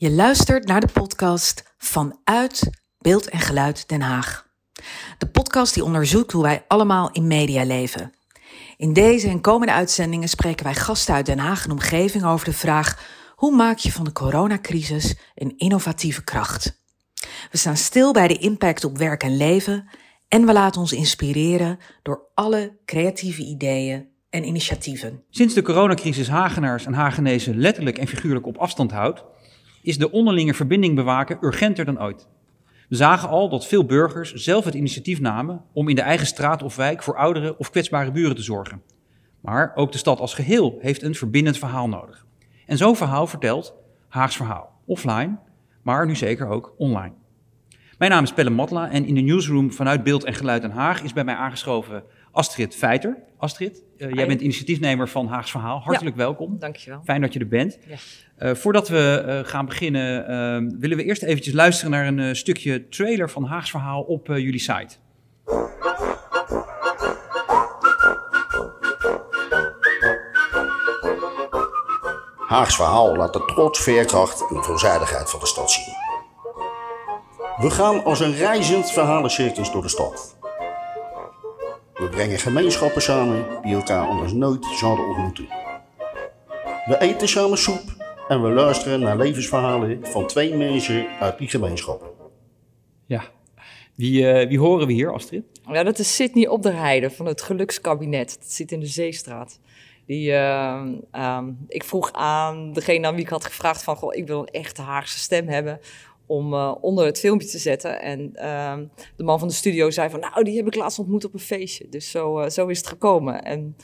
Je luistert naar de podcast Vanuit Beeld en Geluid Den Haag. De podcast die onderzoekt hoe wij allemaal in media leven. In deze en komende uitzendingen spreken wij gasten uit Den Haag en omgeving over de vraag: hoe maak je van de coronacrisis een innovatieve kracht? We staan stil bij de impact op werk en leven en we laten ons inspireren door alle creatieve ideeën en initiatieven. Sinds de coronacrisis Hagenaars en Hagenezen letterlijk en figuurlijk op afstand houdt, is de onderlinge verbinding bewaken urgenter dan ooit. We zagen al dat veel burgers zelf het initiatief namen om in de eigen straat of wijk voor oudere of kwetsbare buren te zorgen. Maar ook de stad als geheel heeft een verbindend verhaal nodig. En zo'n verhaal vertelt Haags Verhaal, offline, maar nu zeker ook online. Mijn naam is Pelle Matla en in de newsroom vanuit Beeld en Geluid Den Haag is bij mij aangeschoven Astrid Feiter. Astrid, uh, jij bent initiatiefnemer van Haags Verhaal. Hartelijk ja, welkom. Dankjewel. Fijn dat je er bent. Ja. Uh, voordat we uh, gaan beginnen, willen we eerst eventjes luisteren naar een stukje trailer van Haags Verhaal op jullie site. Haags Verhaal laat de trots, veerkracht en veelzijdigheid van de stad zien. We gaan als een reizend verhalencircus door de stad. We brengen gemeenschappen samen die elkaar anders nooit zouden ontmoeten. We eten samen soep en we luisteren naar levensverhalen van twee mensen uit die gemeenschappen. Ja, wie, uh, wie horen we hier, Astrid? Ja, dat is Sydney Op de Heide van het Gelukskabinet. Dat zit in de Zeestraat. Die, uh, um, ik vroeg aan degene aan wie ik had gevraagd van... Goh, ik wil een echte Haagse stem hebben om uh, onder het filmpje te zetten. En uh, de man van de studio zei van, nou, die heb ik laatst ontmoet op een feestje. Dus zo, uh, zo is het gekomen. En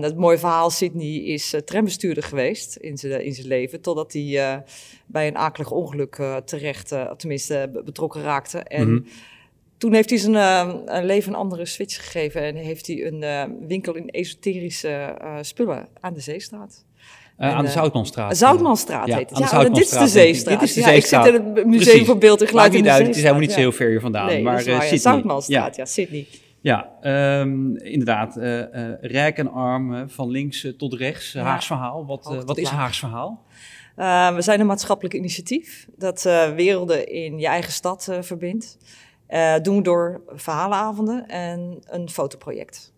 dat mooie verhaal, Sydney is trambestuurder geweest in zijn in zijn leven, totdat hij bij een akelig ongeluk terecht, tenminste betrokken raakte. En mm -hmm. toen heeft hij zijn een leven een andere switch gegeven en heeft hij een winkel in esoterische spullen aan de Zeestraat. Uh, aan de Zoutmanstraat. Zoutmanstraat heet het. Ja, dit is de Zeestraat. Dit is de Zeestraat. Ik zit in het Museum Precies. voor Beeld en Geluid in de Het is helemaal niet zo heel ver hier vandaan. Nee, maar uh, Sydney. Zoutmanstraat, ja, Sydney. Ja, um, inderdaad. Uh, rijk en arm, van links tot rechts. Haags verhaal. Wat, wat is Haags verhaal? We zijn een maatschappelijk initiatief dat werelden in je eigen stad verbindt. doen we door verhalenavonden en een fotoproject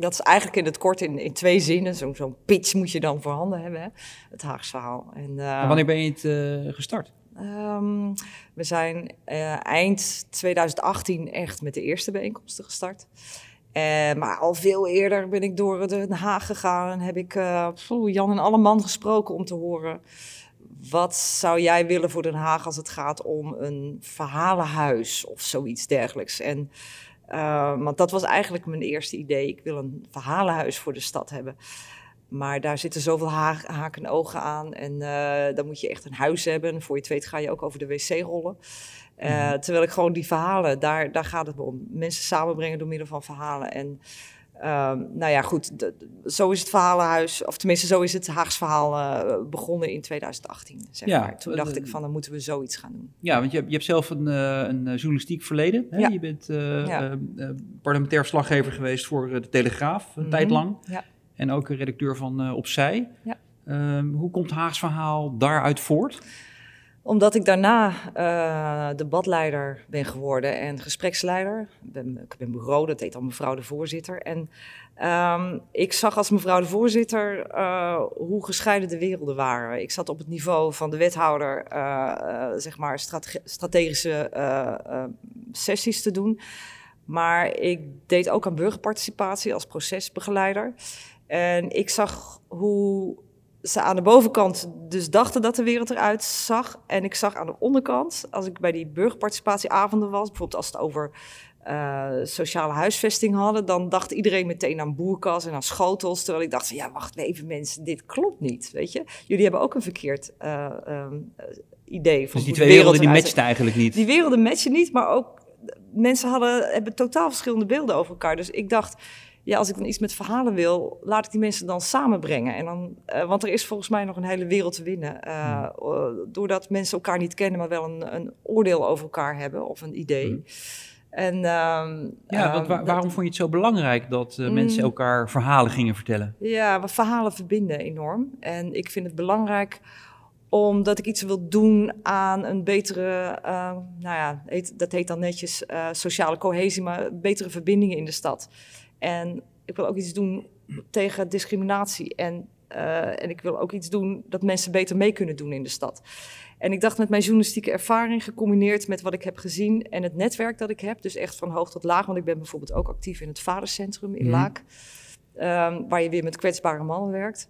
dat is eigenlijk in het kort in, in twee zinnen. Zo'n zo pitch moet je dan voorhanden hebben, hè? het Haags verhaal. En, uh, en wanneer ben je het uh, gestart? Um, we zijn uh, eind 2018 echt met de eerste bijeenkomsten gestart. maar al veel eerder ben ik door Den Haag gegaan en heb ik Jan en alle man gesproken om te horen... Wat zou jij willen voor Den Haag als het gaat om een verhalenhuis of zoiets dergelijks? En uh, want dat was eigenlijk mijn eerste idee. Ik wil een verhalenhuis voor de stad hebben. Maar daar zitten zoveel ha haken en ogen aan. En uh, dan moet je echt een huis hebben. En voor je het weet ga je ook over de wc rollen. Uh, mm. Terwijl ik gewoon die verhalen, daar, daar gaat het om. Mensen samenbrengen door middel van verhalen. En Um, nou ja, goed, zo is het verhalenhuis, of tenminste zo is het Haags verhaal uh, begonnen in 2018. Zeg ja, maar. Toen dacht ik van, dan moeten we zoiets gaan doen. Ja, want je, je hebt zelf een, uh, een journalistiek verleden. Hè? Ja. Je bent uh, ja. parlementair verslaggever geweest voor de Telegraaf, een mm -hmm. tijd lang. Ja. En ook redacteur van Opzij. Ja. Um, hoe komt Haags verhaal daaruit voort? Omdat ik daarna uh, debatleider ben geworden en gespreksleider. Ik ben, ik ben bureau, dat heet al mevrouw de voorzitter. En um, ik zag als mevrouw de voorzitter uh, hoe gescheiden de werelden waren. Ik zat op het niveau van de wethouder, uh, zeg maar, strate strategische sessies te doen. Maar ik deed ook aan burgerparticipatie als procesbegeleider. En ik zag hoe ze aan de bovenkant dus dachten dat de wereld eruit zag. En ik zag aan de onderkant, als ik bij die burgerparticipatieavonden was, bijvoorbeeld als het over uh, sociale huisvesting hadden, dan dacht iedereen meteen aan boerkas en aan schotels. Terwijl ik dacht, ja, wacht even mensen, dit klopt niet, weet je. Jullie hebben ook een verkeerd uh, um, idee van Dus die twee werelden die matchten eigenlijk niet? Die werelden matchen niet, maar ook mensen hadden, hebben totaal verschillende beelden over elkaar. Dus ik dacht, ja, als ik dan iets met verhalen wil, laat ik die mensen dan samenbrengen. En dan, uh, want er is volgens mij nog een hele wereld te winnen. Uh, doordat mensen elkaar niet kennen, maar wel een, een oordeel over elkaar hebben of een idee. Mm. En, uh, ja, want waar, waarom vond je het zo belangrijk dat mm, mensen elkaar verhalen gingen vertellen? Ja, we verhalen verbinden enorm. En ik vind het belangrijk omdat ik iets wil doen aan een betere, uh, nou ja, heet, dat heet dan netjes uh, sociale cohesie, maar betere verbindingen in de stad. En ik wil ook iets doen tegen discriminatie. En, uh, en ik wil ook iets doen dat mensen beter mee kunnen doen in de stad. En ik dacht met mijn journalistieke ervaring gecombineerd met wat ik heb gezien en het netwerk dat ik heb, dus echt van hoog tot laag, want ik ben bijvoorbeeld ook actief in het Vadercentrum in mm Laak, um, waar je weer met kwetsbare mannen werkt.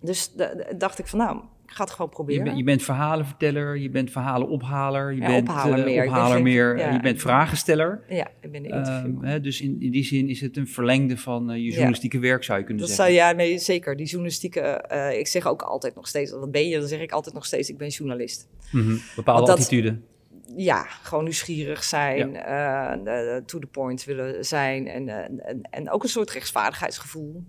Dus dacht ik van nou, ga het gewoon proberen. Je, je, bent verhalenverteller, je bent verhalenophaler, je ja, bent ophaler meer. Ophaler meer ja, je bent vragensteller. Ja, ik ben um, hè, Dus in, in, die zin is het een verlengde van uh, je journalistieke werk, zou je kunnen dat zeggen. Zou, ja, nee, zeker. Die journalistieke, uh, ik zeg ook altijd nog steeds, wat ben je? Dan zeg ik altijd nog steeds, ik ben journalist. Mm -hmm. Bepaalde dat, attitude. Ja, gewoon nieuwsgierig zijn, ja. to the point willen zijn en, en, en ook een soort rechtsvaardigheidsgevoel.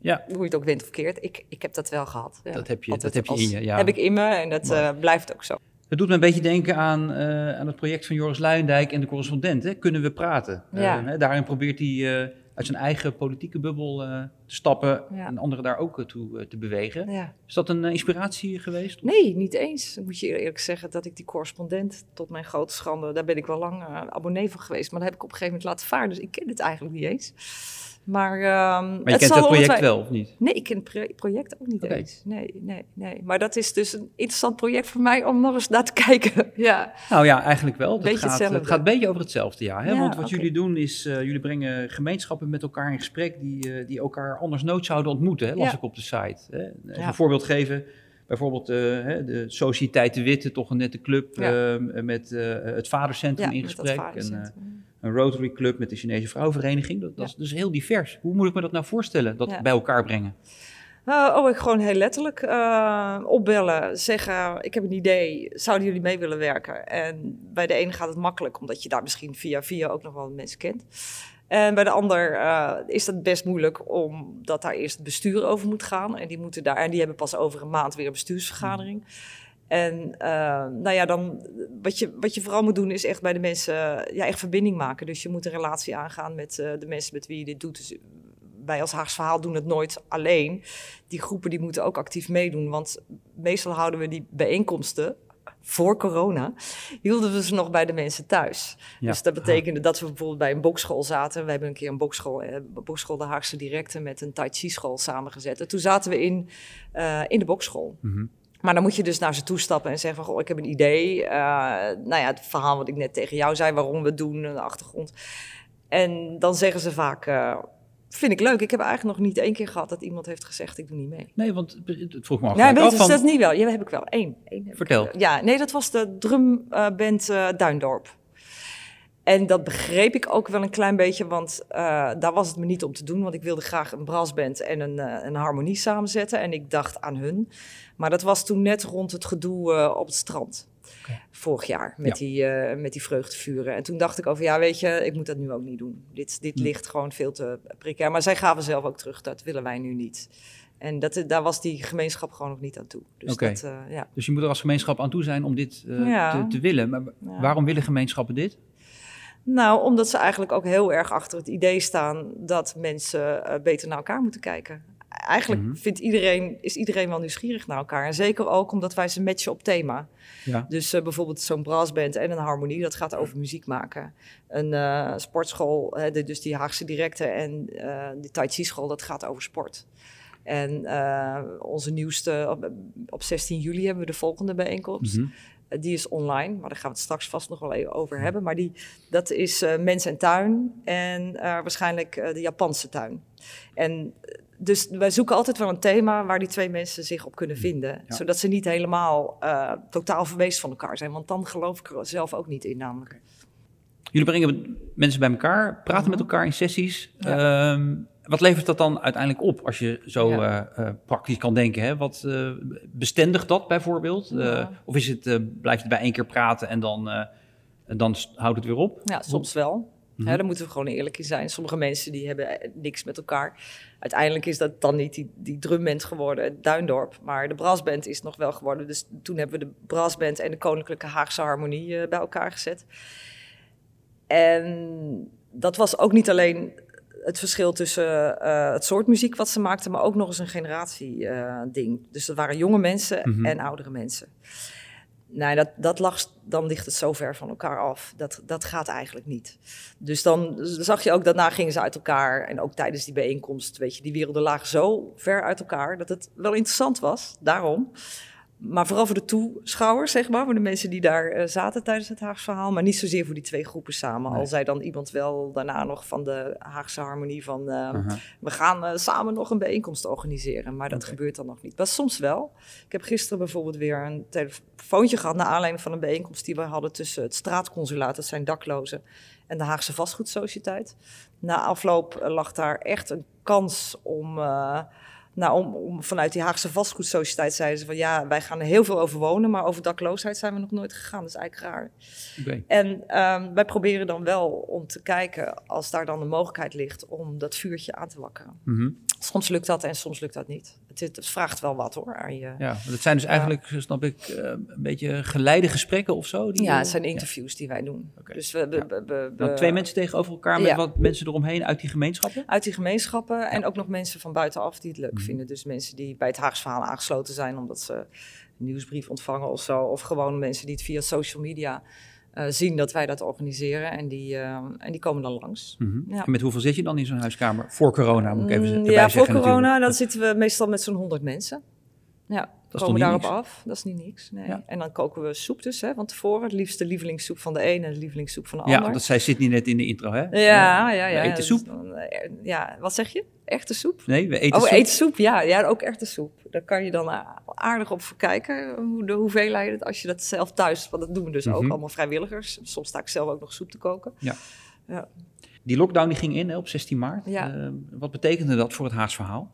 Ja. Hoe je het ook wint of keert. Ik, ik heb dat wel gehad. Ja. Dat heb je, dat heb je in je, ja. heb ik in me en dat uh, blijft ook zo. Het doet me een beetje denken aan, uh, aan het project van Joris Luijendijk en de correspondent. Hè? Kunnen we praten? Ja. Uh, daarin probeert hij uit zijn eigen politieke bubbel te stappen en anderen daar ook toe te bewegen. Is dat een inspiratie geweest? Nee, niet eens. Ik moet je eerlijk zeggen dat ik die correspondent, tot mijn grote schande, daar ben ik wel lang abonnee van geweest. Maar dat heb ik op een gegeven moment laten varen, dus ik ken het eigenlijk niet eens. Maar, um, maar je kent dat project wij... wel, of niet? Nee, ik ken het project ook niet okay. eens. Nee, nee, nee. Maar dat is dus een interessant project voor mij om nog eens naar te kijken. ja. Nou ja, eigenlijk wel. Het beetje gaat, hetzelfde. het gaat een beetje over hetzelfde, ja. Hè? Ja, Want wat okay. jullie doen is, uh, jullie brengen gemeenschappen met elkaar in gesprek die, uh, die elkaar anders nooit zouden ontmoeten, hè? las Ja. ik op de site. Hè? Ja. een voorbeeld geven. Bijvoorbeeld uh, hè, de Sociëteit de Witte, toch een nette club Ja. uh, met uh, het Vadercentrum Ja, in met dat gesprek. En. Een Rotary Club met de Chinese Vrouwenvereniging. Dat, dat is dus heel divers. Hoe moet ik me dat nou voorstellen, dat Ja. bij elkaar brengen? Uh, oh, ik gewoon heel letterlijk uh, opbellen, zeggen: Ik heb een idee, zouden jullie mee willen werken? En bij de ene gaat het makkelijk, omdat je daar misschien via via ook nog wel mensen kent. En bij de ander uh, is dat best moeilijk, omdat daar eerst het bestuur over moet gaan. En die, moeten daar, en die hebben pas over een maand weer een bestuursvergadering. En nou ja, dan, wat, je, wat je vooral moet doen, is echt bij de mensen ja, echt verbinding maken. Dus je moet een relatie aangaan met de mensen met wie je dit doet. Dus wij als Haags Verhaal doen het nooit alleen. Die groepen die moeten ook actief meedoen. Want meestal houden we die bijeenkomsten voor corona, hielden we ze nog bij de mensen thuis. Ja. Dus dat betekende dat we bijvoorbeeld bij een bokschool zaten. We hebben een keer een bokschool, eh, bokschool de Haagse Directe met een Tai Chi school samengezet. En toen zaten we in, uh, in de bokschool. Mm -hmm. Maar dan moet je dus naar ze toestappen en zeggen van, goh, ik heb een idee. Uh, nou ja, het verhaal wat ik net tegen jou zei, waarom we het doen, de achtergrond. En dan zeggen ze vaak, uh, vind ik leuk. Ik heb eigenlijk nog niet één keer gehad dat iemand heeft gezegd, ik doe niet mee. Nee, want het vroeg me af. Nee, weet af je, van... dat niet wel. Ja, heb ik wel. Eén. Eén heb Vertel. Ik, ja, nee, dat was de drumband uh, Duindorp. En dat begreep ik ook wel een klein beetje, want uh, daar was het me niet om te doen. Want ik wilde graag een brassband en een, uh, een harmonie samenzetten. En ik dacht aan hun. Maar dat was toen net rond het gedoe uh, op het strand. Okay. Vorig jaar, met, ja. die, met die vreugdevuren. En toen dacht ik over, ja weet je, ik moet dat nu ook niet doen. Dit, dit hm. ligt gewoon veel te precair. Maar zij gaven zelf ook terug, dat willen wij nu niet. En dat, daar was die gemeenschap gewoon nog niet aan toe. Dus, okay. dat, ja. dus je moet er als gemeenschap aan toe zijn om dit ja. te, te, willen. Maar waarom willen gemeenschappen dit? Nou, omdat ze eigenlijk ook heel erg achter het idee staan dat mensen uh, beter naar elkaar moeten kijken. Eigenlijk mm -hmm. vindt iedereen, is iedereen wel nieuwsgierig naar elkaar. En zeker ook omdat wij ze matchen op thema. Ja. Dus uh, bijvoorbeeld zo'n brassband en een harmonie, dat gaat over muziek maken. Een uh, sportschool, de, dus die Haagse Directe en de Tai Chi school, dat gaat over sport. En onze nieuwste, op, op 16 juli hebben we de volgende bijeenkomst. Mhm. Mm -hmm. Die is online, maar daar gaan we het straks vast nog wel even over hebben. Maar die, dat is uh, mens en tuin en uh, waarschijnlijk uh, de Japanse tuin. En dus wij zoeken altijd wel een thema waar die twee mensen zich op kunnen vinden. Ja. Zodat ze niet helemaal totaal verwezen van elkaar zijn. Want dan geloof ik er zelf ook niet in namelijk. Jullie brengen mensen bij elkaar, praten Mhm. met elkaar in sessies. Ja. Um, wat levert dat dan uiteindelijk op als je zo ja. uh, uh, praktisch kan denken? Hè? Wat uh, bestendigt dat bijvoorbeeld? Ja. of is het, blijft het bij één keer praten en dan, dan houdt het weer op? Ja, soms wel. Mm -hmm. ja, daar moeten we gewoon eerlijk in zijn. Sommige mensen die hebben niks met elkaar. Uiteindelijk is dat dan niet die, die drumband geworden, Duindorp. Maar de brassband is nog wel geworden. Dus toen hebben we de brassband en de Koninklijke Haagse Harmonie bij elkaar gezet. En dat was ook niet alleen het verschil tussen uh, het soort muziek wat ze maakten, maar ook nog eens een generatie uh, ding. Dus dat waren jonge mensen Mhm. en oudere mensen. Nee, dat, dat lag, dan ligt het zo ver van elkaar af. Dat, dat gaat eigenlijk niet. Dus dan zag je ook, daarna gingen ze uit elkaar. En ook tijdens die bijeenkomst, weet je, die werelden lagen zo ver uit elkaar... dat het wel interessant was, daarom. Maar vooral voor de toeschouwers, zeg maar, voor de mensen die daar uh, zaten tijdens het Haagse verhaal. Maar niet zozeer voor die twee groepen samen. Nee. Al zei dan iemand wel daarna nog van de Haagse harmonie van... Uh, Aha. we gaan uh, samen nog een bijeenkomst organiseren. Maar dat gebeurt dan nog niet. Maar soms wel. Ik heb gisteren bijvoorbeeld weer een telefoontje gehad... naar aanleiding van een bijeenkomst die we hadden tussen het straatconsulaat... dat zijn daklozen, en de Haagse vastgoedsociëteit. Na afloop uh, lag daar echt een kans om... nou, om, om, vanuit die Haagse vastgoedsociëteit zeiden ze van ja, wij gaan er heel veel over wonen, maar over dakloosheid zijn we nog nooit gegaan. Dat is eigenlijk raar. En um, wij proberen dan wel om te kijken, als daar dan de mogelijkheid ligt, om dat vuurtje aan te wakkeren. Mhm. Soms lukt dat en soms lukt dat niet. Het, het vraagt wel wat hoor. Aan je, Ja, dat zijn dus eigenlijk, snap ik, eh, een beetje geleide gesprekken of zo? Die, ja, het zijn interviews die wij doen. Dus we, we, twee mensen tegenover elkaar met wat mensen eromheen uit die gemeenschappen? uit die gemeenschappen en ook nog mensen van buitenaf die het leuk Mhm. vinden. Dus mensen die bij het Haags verhaal aangesloten zijn omdat ze een nieuwsbrief ontvangen of zo. Of gewoon mensen die het via social media eh, zien dat wij dat organiseren en die, eh, en die komen dan langs. Mhm. Ja. En met hoeveel zit je dan in zo'n huiskamer? Voor corona, moet ik even Mm, erbij Ja, voor zeggen corona dan zitten we meestal met zo'n 100 mensen. Ja, toch komen niet daarop niks? af. Dat is niet niks. Nee. Ja. En dan koken we soep dus hè, van tevoren. Het liefst de lievelingssoep van de een en de lievelingssoep van de Ja, ander. dat zei Sydney net in de intro, hè? Ja, ja, ja. We eten Dus soep? eh, Ja, wat zeg je? Echte soep? Nee, we eten oh, soep. eten soep, ja. Ja, ook echte soep. Daar kan je dan a- aardig op verkijken, hoe de hoeveelheid, als je dat zelf thuis, want dat doen we dus ook Mhm. allemaal vrijwilligers. Soms sta ik zelf ook nog soep te koken. Die lockdown die ging in hè, op 16 maart. Ja. Eh, wat betekende dat voor het Haags verhaal?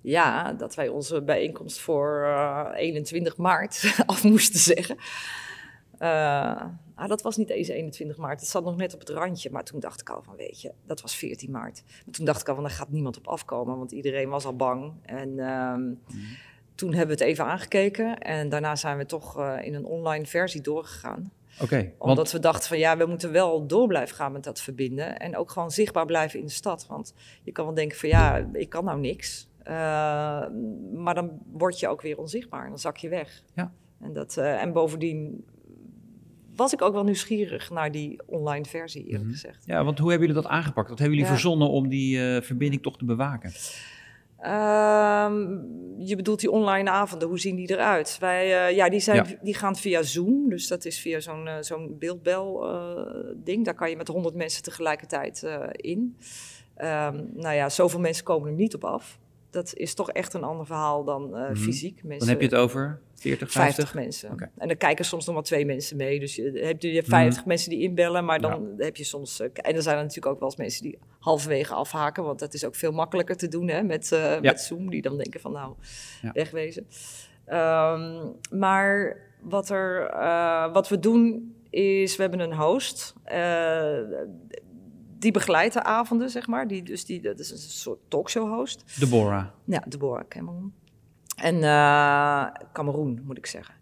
Ja, dat wij onze bijeenkomst voor eh, 21 maart af moesten zeggen. Eh, ah, dat was niet eens 21 maart, het zat nog net op het randje. Maar toen dacht ik al van, weet je, dat was 14 maart. Maar toen dacht ik al van, daar gaat niemand op afkomen, want iedereen was al bang. En ehm, toen hebben we het even aangekeken en daarna zijn we toch eh, in een online versie doorgegaan. Oké, Omdat want we dachten van ja, we moeten wel door blijven gaan met dat verbinden. En ook gewoon zichtbaar blijven in de stad. Want je kan wel denken van ja, ik kan nou niks. Eh, maar dan word je ook weer onzichtbaar en dan zak je weg. Ja. En, dat, en bovendien was ik ook wel nieuwsgierig naar die online versie, eerlijk Mhm. gezegd. ja, want hoe hebben jullie dat aangepakt? Wat hebben jullie Ja. verzonnen om die eh, verbinding toch te bewaken? Ehm, je bedoelt die online avonden, hoe zien die eruit? Wij, eh, ja, die, zijn, Ja. die gaan via Zoom, dus dat is via zo'n eh, zo'n beeldbel-ding. Daar kan je met honderd mensen tegelijkertijd in. Ehm, nou ja, zoveel mensen komen er niet op af. Dat is toch echt een ander verhaal dan Mhm. fysiek. Mensen, Dan heb je het over 40, 50? 50 mensen. En dan kijken soms nog maar twee mensen mee. Dus je hebt, je hebt 50 mensen die inbellen, maar dan heb je soms... eh, en er zijn er natuurlijk ook wel eens mensen die halverwege afhaken. Want dat is ook veel makkelijker te doen hè, met, eh, met Zoom. Die dan denken van nou, Ja. wegwezen. Ehm, maar wat, er, eh, wat we doen is, we hebben een host... die begeleidt de avonden, zeg maar. Die, dus die, dat is een soort talkshow-host. Deborah. Ja, Deborah Cameron. En eh Cameroen, moet ik zeggen.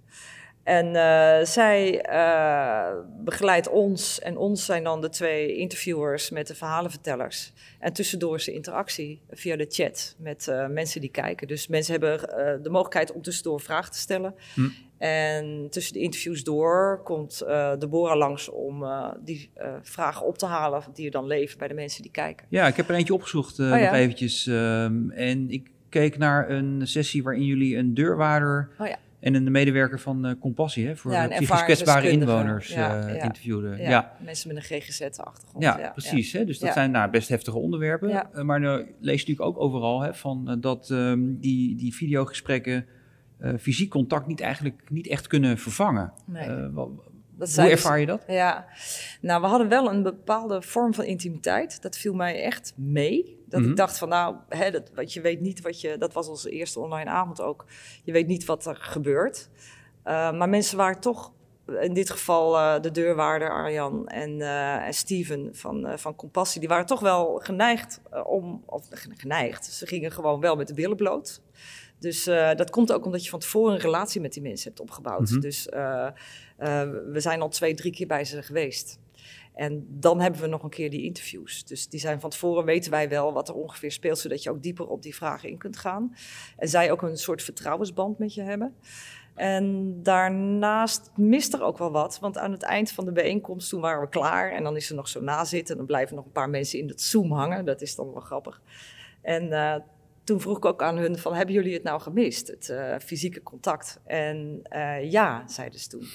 En eh, zij eh, begeleidt ons en ons zijn dan de twee interviewers met de verhalenvertellers. En tussendoor is de interactie via de chat met mensen die kijken. Dus mensen hebben de mogelijkheid om tussendoor vragen te stellen. Hm. En tussen de interviews door komt eh Deborah langs om die vragen op te halen die er dan leven bij de mensen die kijken. Ja, ik heb er eentje opgezocht Oh, ja. nog eventjes. ehm, en ik keek naar een sessie waarin jullie een deurwaarder Oh ja. en een medewerker van eh, Compassie, hè, voor Ja, psychisch kwetsbare ervaringsdeskundige. inwoners Ja, eh, interviewden. Ja, Ja, mensen met een GGZ-achtergrond. ja, precies. Hè? Dus dat zijn nou, best heftige onderwerpen. Eh, maar nou lees je natuurlijk ook overal hè, van, dat ehm, die, die videogesprekken fysiek contact niet, eigenlijk, niet echt kunnen vervangen. Nee. Dat hoe ervaar je dat? Ja, nou, we hadden wel een bepaalde vorm van intimiteit. Dat viel mij echt mee. Dat Mhm. ik dacht van, nou, hè, dat, wat je weet niet wat je... Dat was onze eerste online avond ook. Je weet niet wat er gebeurt. Uh, maar mensen waren toch, in dit geval uh, de deurwaarder Arjan en, uh, en Steven van, van Compassie... die waren toch wel geneigd om... Of geneigd, ze gingen gewoon wel met de billen bloot. Dus uh, dat komt ook omdat je van tevoren een relatie met die mensen hebt opgebouwd. Mhm. Dus uh, uh, we zijn al twee, drie keer bij ze geweest. En dan hebben we nog een keer die interviews. Dus die zijn van tevoren weten wij wel wat er ongeveer speelt, zodat je ook dieper op die vragen in kunt gaan. En zij ook een soort vertrouwensband met je hebben. En daarnaast mist er ook wel wat, want aan het eind van de bijeenkomst toen waren we klaar en dan is er nog zo nazitten en dan blijven nog een paar mensen in het Zoom hangen. Dat is dan wel grappig. En toen vroeg ik ook aan hun van, hebben jullie het nou gemist, het uh, fysieke contact? En uh, ja, zeiden ze toen.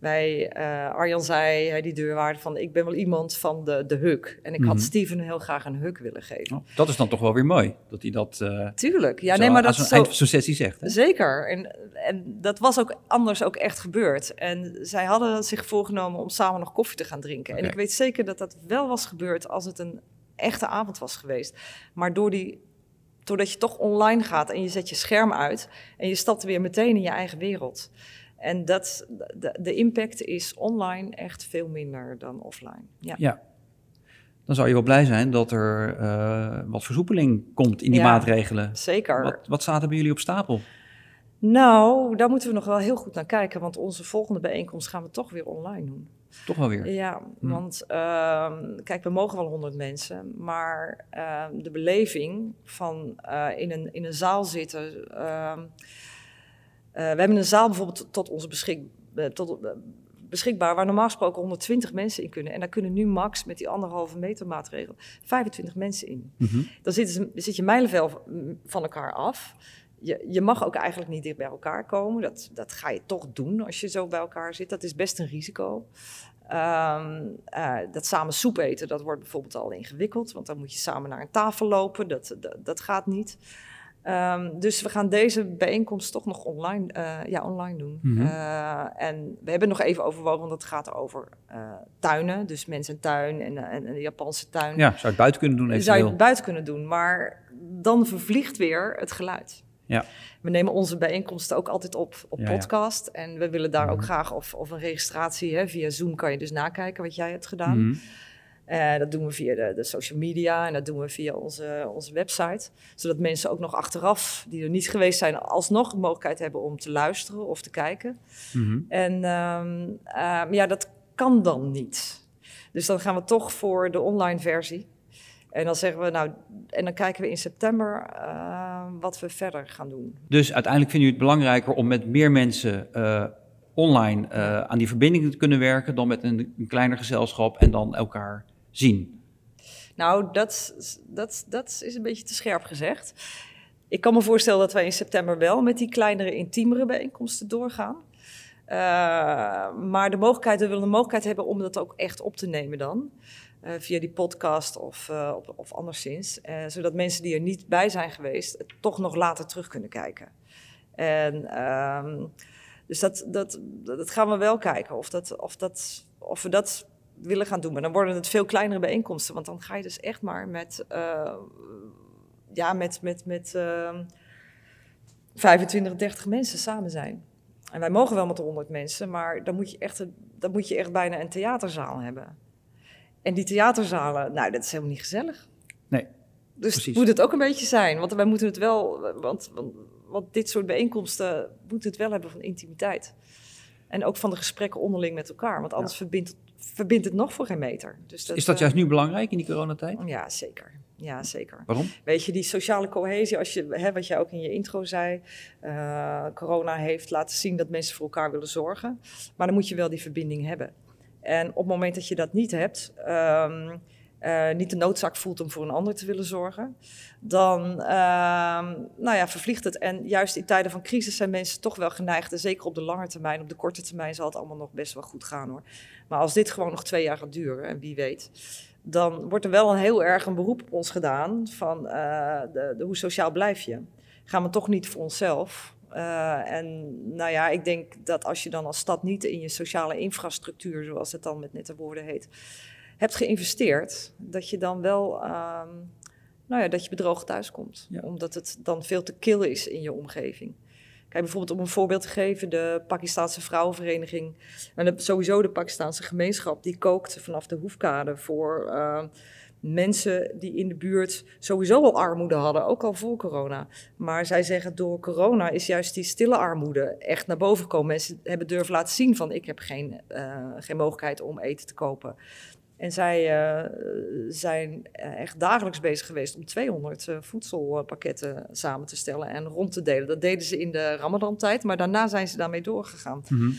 Wij, uh, Arjan zei, die deurwaarde, van ik ben wel iemand van de, de huk. En ik had Mhm. Steven heel graag een huk willen geven. Oh, dat is dan toch wel weer mooi, dat hij dat eh Tuurlijk, ja, zo nee, maar dat is zo... sessie zegt. Hè? Zeker. En, en dat was ook anders ook echt gebeurd. En zij hadden zich voorgenomen om samen nog koffie te gaan drinken. En ik weet zeker dat dat wel was gebeurd als het een echte avond was geweest. Maar door die, doordat je toch online gaat en je zet je scherm uit... en je stapt weer meteen in je eigen wereld... En dat, de, de impact is online echt veel minder dan offline. Ja. Ja. Dan zou je wel blij zijn dat er eh, wat versoepeling komt in die Ja. maatregelen. Zeker. Wat, wat staat er bij jullie op stapel? Nou, daar moeten we nog wel heel goed naar kijken, want onze volgende bijeenkomst gaan we toch weer online doen. Toch wel weer. Ja, Hm. want ehm, kijk, we mogen wel honderd mensen, maar ehm, de beleving van eh, in, een, in een zaal zitten. ehm, eh, we hebben een zaal bijvoorbeeld tot, onze beschik, eh, tot, beschikbaar waar normaal gesproken 120 mensen in kunnen. En daar kunnen nu max met die anderhalve meter maatregel 25 mensen in. Mhm. Dan zit, ze- zit je mijlenvel van elkaar af. Je, je mag ook eigenlijk niet dicht bij elkaar komen. Dat, dat ga je toch doen als je zo bij elkaar zit. Dat is best een risico. Ehm, eh, dat samen soep eten, dat wordt bijvoorbeeld al ingewikkeld. Want dan moet je samen naar een tafel lopen. Dat, dat, dat gaat niet. Ehm, dus we gaan deze bijeenkomst toch nog online, eh, ja, online doen. Mhm. Eh, en we hebben nog even overwogen, want het gaat over tuinen. Dus mensen en tuin en, en, en de Japanse tuin. Ja, zou je het buiten kunnen doen zou je het buiten kunnen doen, maar dan vervliegt weer het geluid. Ja. We nemen onze bijeenkomsten ook altijd op op Ja, ja. podcast. En we willen daar ook Mhm. graag, of, of een registratie hè, via Zoom kan je dus nakijken wat jij hebt gedaan. Eh, dat doen we via de, de social media en dat doen we via onze, onze website. Zodat mensen ook nog achteraf, die er niet geweest zijn, alsnog de mogelijkheid hebben om te luisteren of te kijken. Mhm. En ehm, ehm, ja, dat kan dan niet. Dus dan gaan we toch voor de online versie. En dan zeggen we, nou, en dan kijken we in september wat we verder gaan doen. Dus uiteindelijk vinden jullie het belangrijker om met meer mensen eh, online eh, aan die verbinding te kunnen werken dan met een, een kleiner gezelschap en dan elkaar zien. Nou, dat, dat, dat is een beetje te scherp gezegd. Ik kan me voorstellen dat wij in september wel met die kleinere, intiemere bijeenkomsten doorgaan. Eh, maar de mogelijkheid, we willen de mogelijkheid hebben om dat ook echt op te nemen dan. Eh, via die podcast of, eh, of, anderszins. Eh, zodat mensen die er niet bij zijn geweest, toch nog later terug kunnen kijken. En ehm, dus dat, dat, dat gaan we wel kijken of, dat, of, dat, of we dat willen gaan doen. Maar dan worden het veel kleinere bijeenkomsten. Want dan ga je dus echt maar met, ja, met, met, met ehm 25, 30 mensen samen zijn. En wij mogen wel met 100 mensen, maar dan moet je echt, dan moet je echt bijna een theaterzaal hebben. En die theaterzalen, nou, dat is helemaal niet gezellig. Nee, Dus precies. moet het ook een beetje zijn. Want wij moeten het wel, want, want, want dit soort bijeenkomsten moeten het wel hebben van intimiteit. En ook van de gesprekken onderling met elkaar. Want anders verbindt, verbindt het nog voor geen meter. Dus Is dat eh, juist nu belangrijk in die coronatijd? Ja, zeker. Ja, zeker. Waarom? Weet je, die sociale cohesie, als je, hè, wat jij ook in je intro zei, eh, corona heeft laten zien dat mensen voor elkaar willen zorgen. Maar dan moet je wel die verbinding hebben. En op het moment dat je dat niet hebt, ehm, eh, niet de noodzaak voelt om voor een ander te willen zorgen, dan ehm, nou ja, vervliegt het. En juist in tijden van crisis zijn mensen toch wel geneigd, en zeker op de lange termijn, op de korte termijn zal het allemaal nog best wel goed gaan hoor. Maar als dit gewoon nog twee jaar gaat duren, en wie weet, dan wordt er wel een heel erg een beroep op ons gedaan van eh, de, hoe sociaal blijf je? Gaan we toch niet voor onszelf? Eh, en nou ja, ik denk dat als je dan als stad niet in je sociale infrastructuur, zoals het dan met nette woorden heet, hebt geïnvesteerd, dat je dan wel, ehm, nou ja, dat je bedrogen thuiskomt. Ja. Omdat het dan veel te kil is in je omgeving. Bijvoorbeeld om een voorbeeld te geven, de Pakistaanse vrouwenvereniging en sowieso de Pakistaanse gemeenschap, die kookt vanaf de hoefkade voor eh, mensen die in de buurt sowieso al armoede hadden, ook al voor corona. Maar zij zeggen door corona is juist die stille armoede echt naar boven gekomen. Mensen hebben durven laten zien van ik heb geen, eh, geen mogelijkheid om eten te kopen. En zij uh, zijn echt dagelijks bezig geweest om 200 uh, voedselpakketten samen te stellen en rond te delen. Dat deden ze in de Ramadan-tijd, maar daarna zijn ze daarmee doorgegaan. Mm -hmm.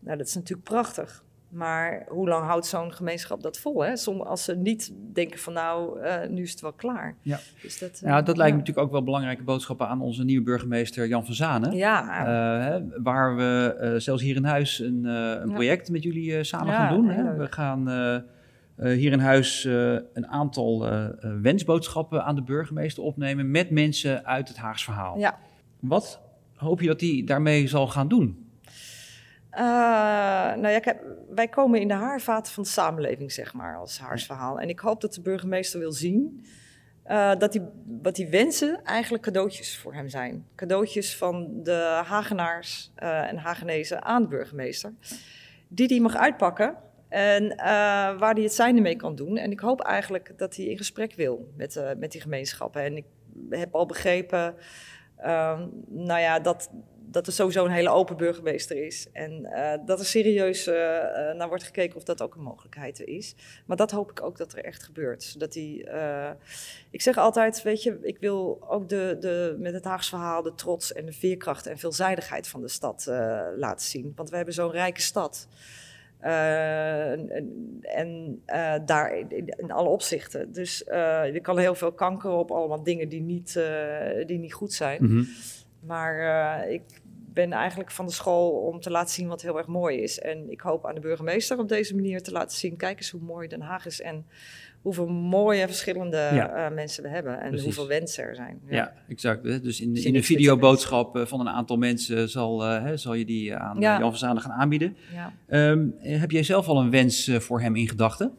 Nou, dat is natuurlijk prachtig. Maar hoe lang houdt zo'n gemeenschap dat vol? Hè? Soms als ze niet denken van nou, uh, nu is het wel klaar. Ja, dus dat, ja, dat lijkt me natuurlijk ook wel belangrijke boodschappen aan onze nieuwe burgemeester Jan van Zanen. Ja. Uh, hè, waar we zelfs hier in huis een, een project met jullie samen gaan doen. Hè? We gaan hier in huis een aantal wensboodschappen aan de burgemeester opnemen met mensen uit het Haags verhaal. Ja. Wat hoop je dat hij daarmee zal gaan doen? Uh, nou ja, wij komen in de haarvaten van de samenleving, zeg maar, als haarsverhaal. En ik hoop dat de burgemeester wil zien uh, dat die, wat die wensen eigenlijk cadeautjes voor hem zijn. Cadeautjes van de Hagenaars uh, en Hagenezen aan de burgemeester. Die die mag uitpakken en waar hij het zijnde mee kan doen. En ik hoop eigenlijk dat hij in gesprek wil met, met die gemeenschappen. En ik heb al begrepen, ehm, nou ja, dat dat er sowieso een hele open burgemeester is. En uh, dat er serieus uh, naar wordt gekeken of dat ook een mogelijkheid is. Maar dat hoop ik ook dat er echt gebeurt. Dat die, uh, ik zeg altijd, weet je, ik wil ook de, de, met het Haagse verhaal de trots en de veerkracht en veelzijdigheid van de stad laten zien. Want we hebben zo'n rijke stad. En, en daar in, in, alle opzichten. Dus je kan heel veel kanker op allemaal dingen die niet, die niet goed zijn. Mm -hmm. Maar uh, ik ben eigenlijk van de school om te laten zien wat heel erg mooi is. En ik hoop aan de burgemeester op deze manier te laten zien: kijk eens hoe mooi Den Haag is. En hoeveel mooie verschillende ja. uh, mensen we hebben. En Precies. hoeveel wensen er zijn. Ja, ja exact. Dus in, in een videoboodschap uh, van een aantal mensen zal, uh, hè, zal je die aan ja. Jan van gaan aanbieden. Um, heb jij zelf al een wens voor hem in gedachten?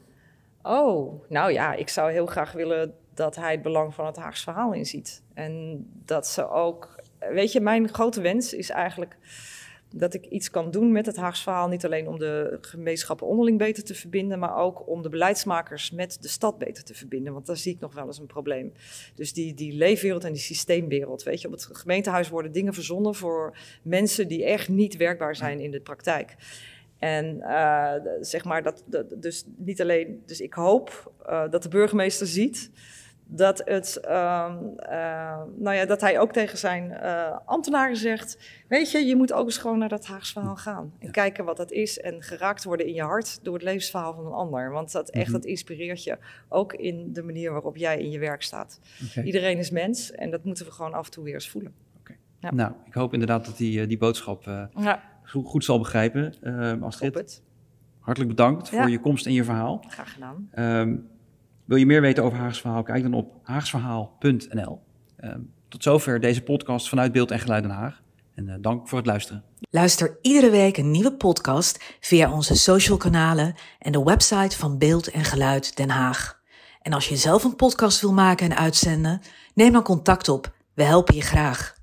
Oh, nou ja, ik zou heel graag willen dat hij het belang van het Haags verhaal inziet. En dat ze ook weet je, mijn grote wens is eigenlijk dat ik iets kan doen met het Haags verhaal. Niet alleen om de gemeenschappen onderling beter te verbinden, maar ook om de beleidsmakers met de stad beter te verbinden. Want daar zie ik nog wel eens een probleem. Dus die, die leefwereld en die systeemwereld. Weet je, op het gemeentehuis worden dingen verzonnen voor mensen die echt niet werkbaar zijn in de praktijk. En uh, zeg maar dat, dus niet alleen. Dus ik hoop uh, dat de burgemeester ziet dat, het, uh, uh, nou ja, dat hij ook tegen zijn uh, ambtenaren zegt: Weet je, je moet ook eens gewoon naar dat Haags verhaal gaan. En ja. kijken wat dat is. En geraakt worden in je hart door het levensverhaal van een ander. Want dat echt, mm -hmm. dat inspireert je. Ook in de manier waarop jij in je werk staat. Okay. Iedereen is mens en dat moeten we gewoon af en toe weer eens voelen. Okay. Ja. Nou, ik hoop inderdaad dat hij die boodschap ja. goed, goed, zal begrijpen. Astrid, hartelijk bedankt voor je komst en je verhaal. Graag gedaan. Um, wil je meer weten over Haags Verhaal? Kijk dan op haagsverhaal.nl. Uh, tot zover deze podcast vanuit Beeld en Geluid Den Haag. En uh, dank voor het luisteren. Luister iedere week een nieuwe podcast via onze social kanalen en de website van Beeld en Geluid Den Haag. En als je zelf een podcast wil maken en uitzenden, neem dan contact op. We helpen je graag.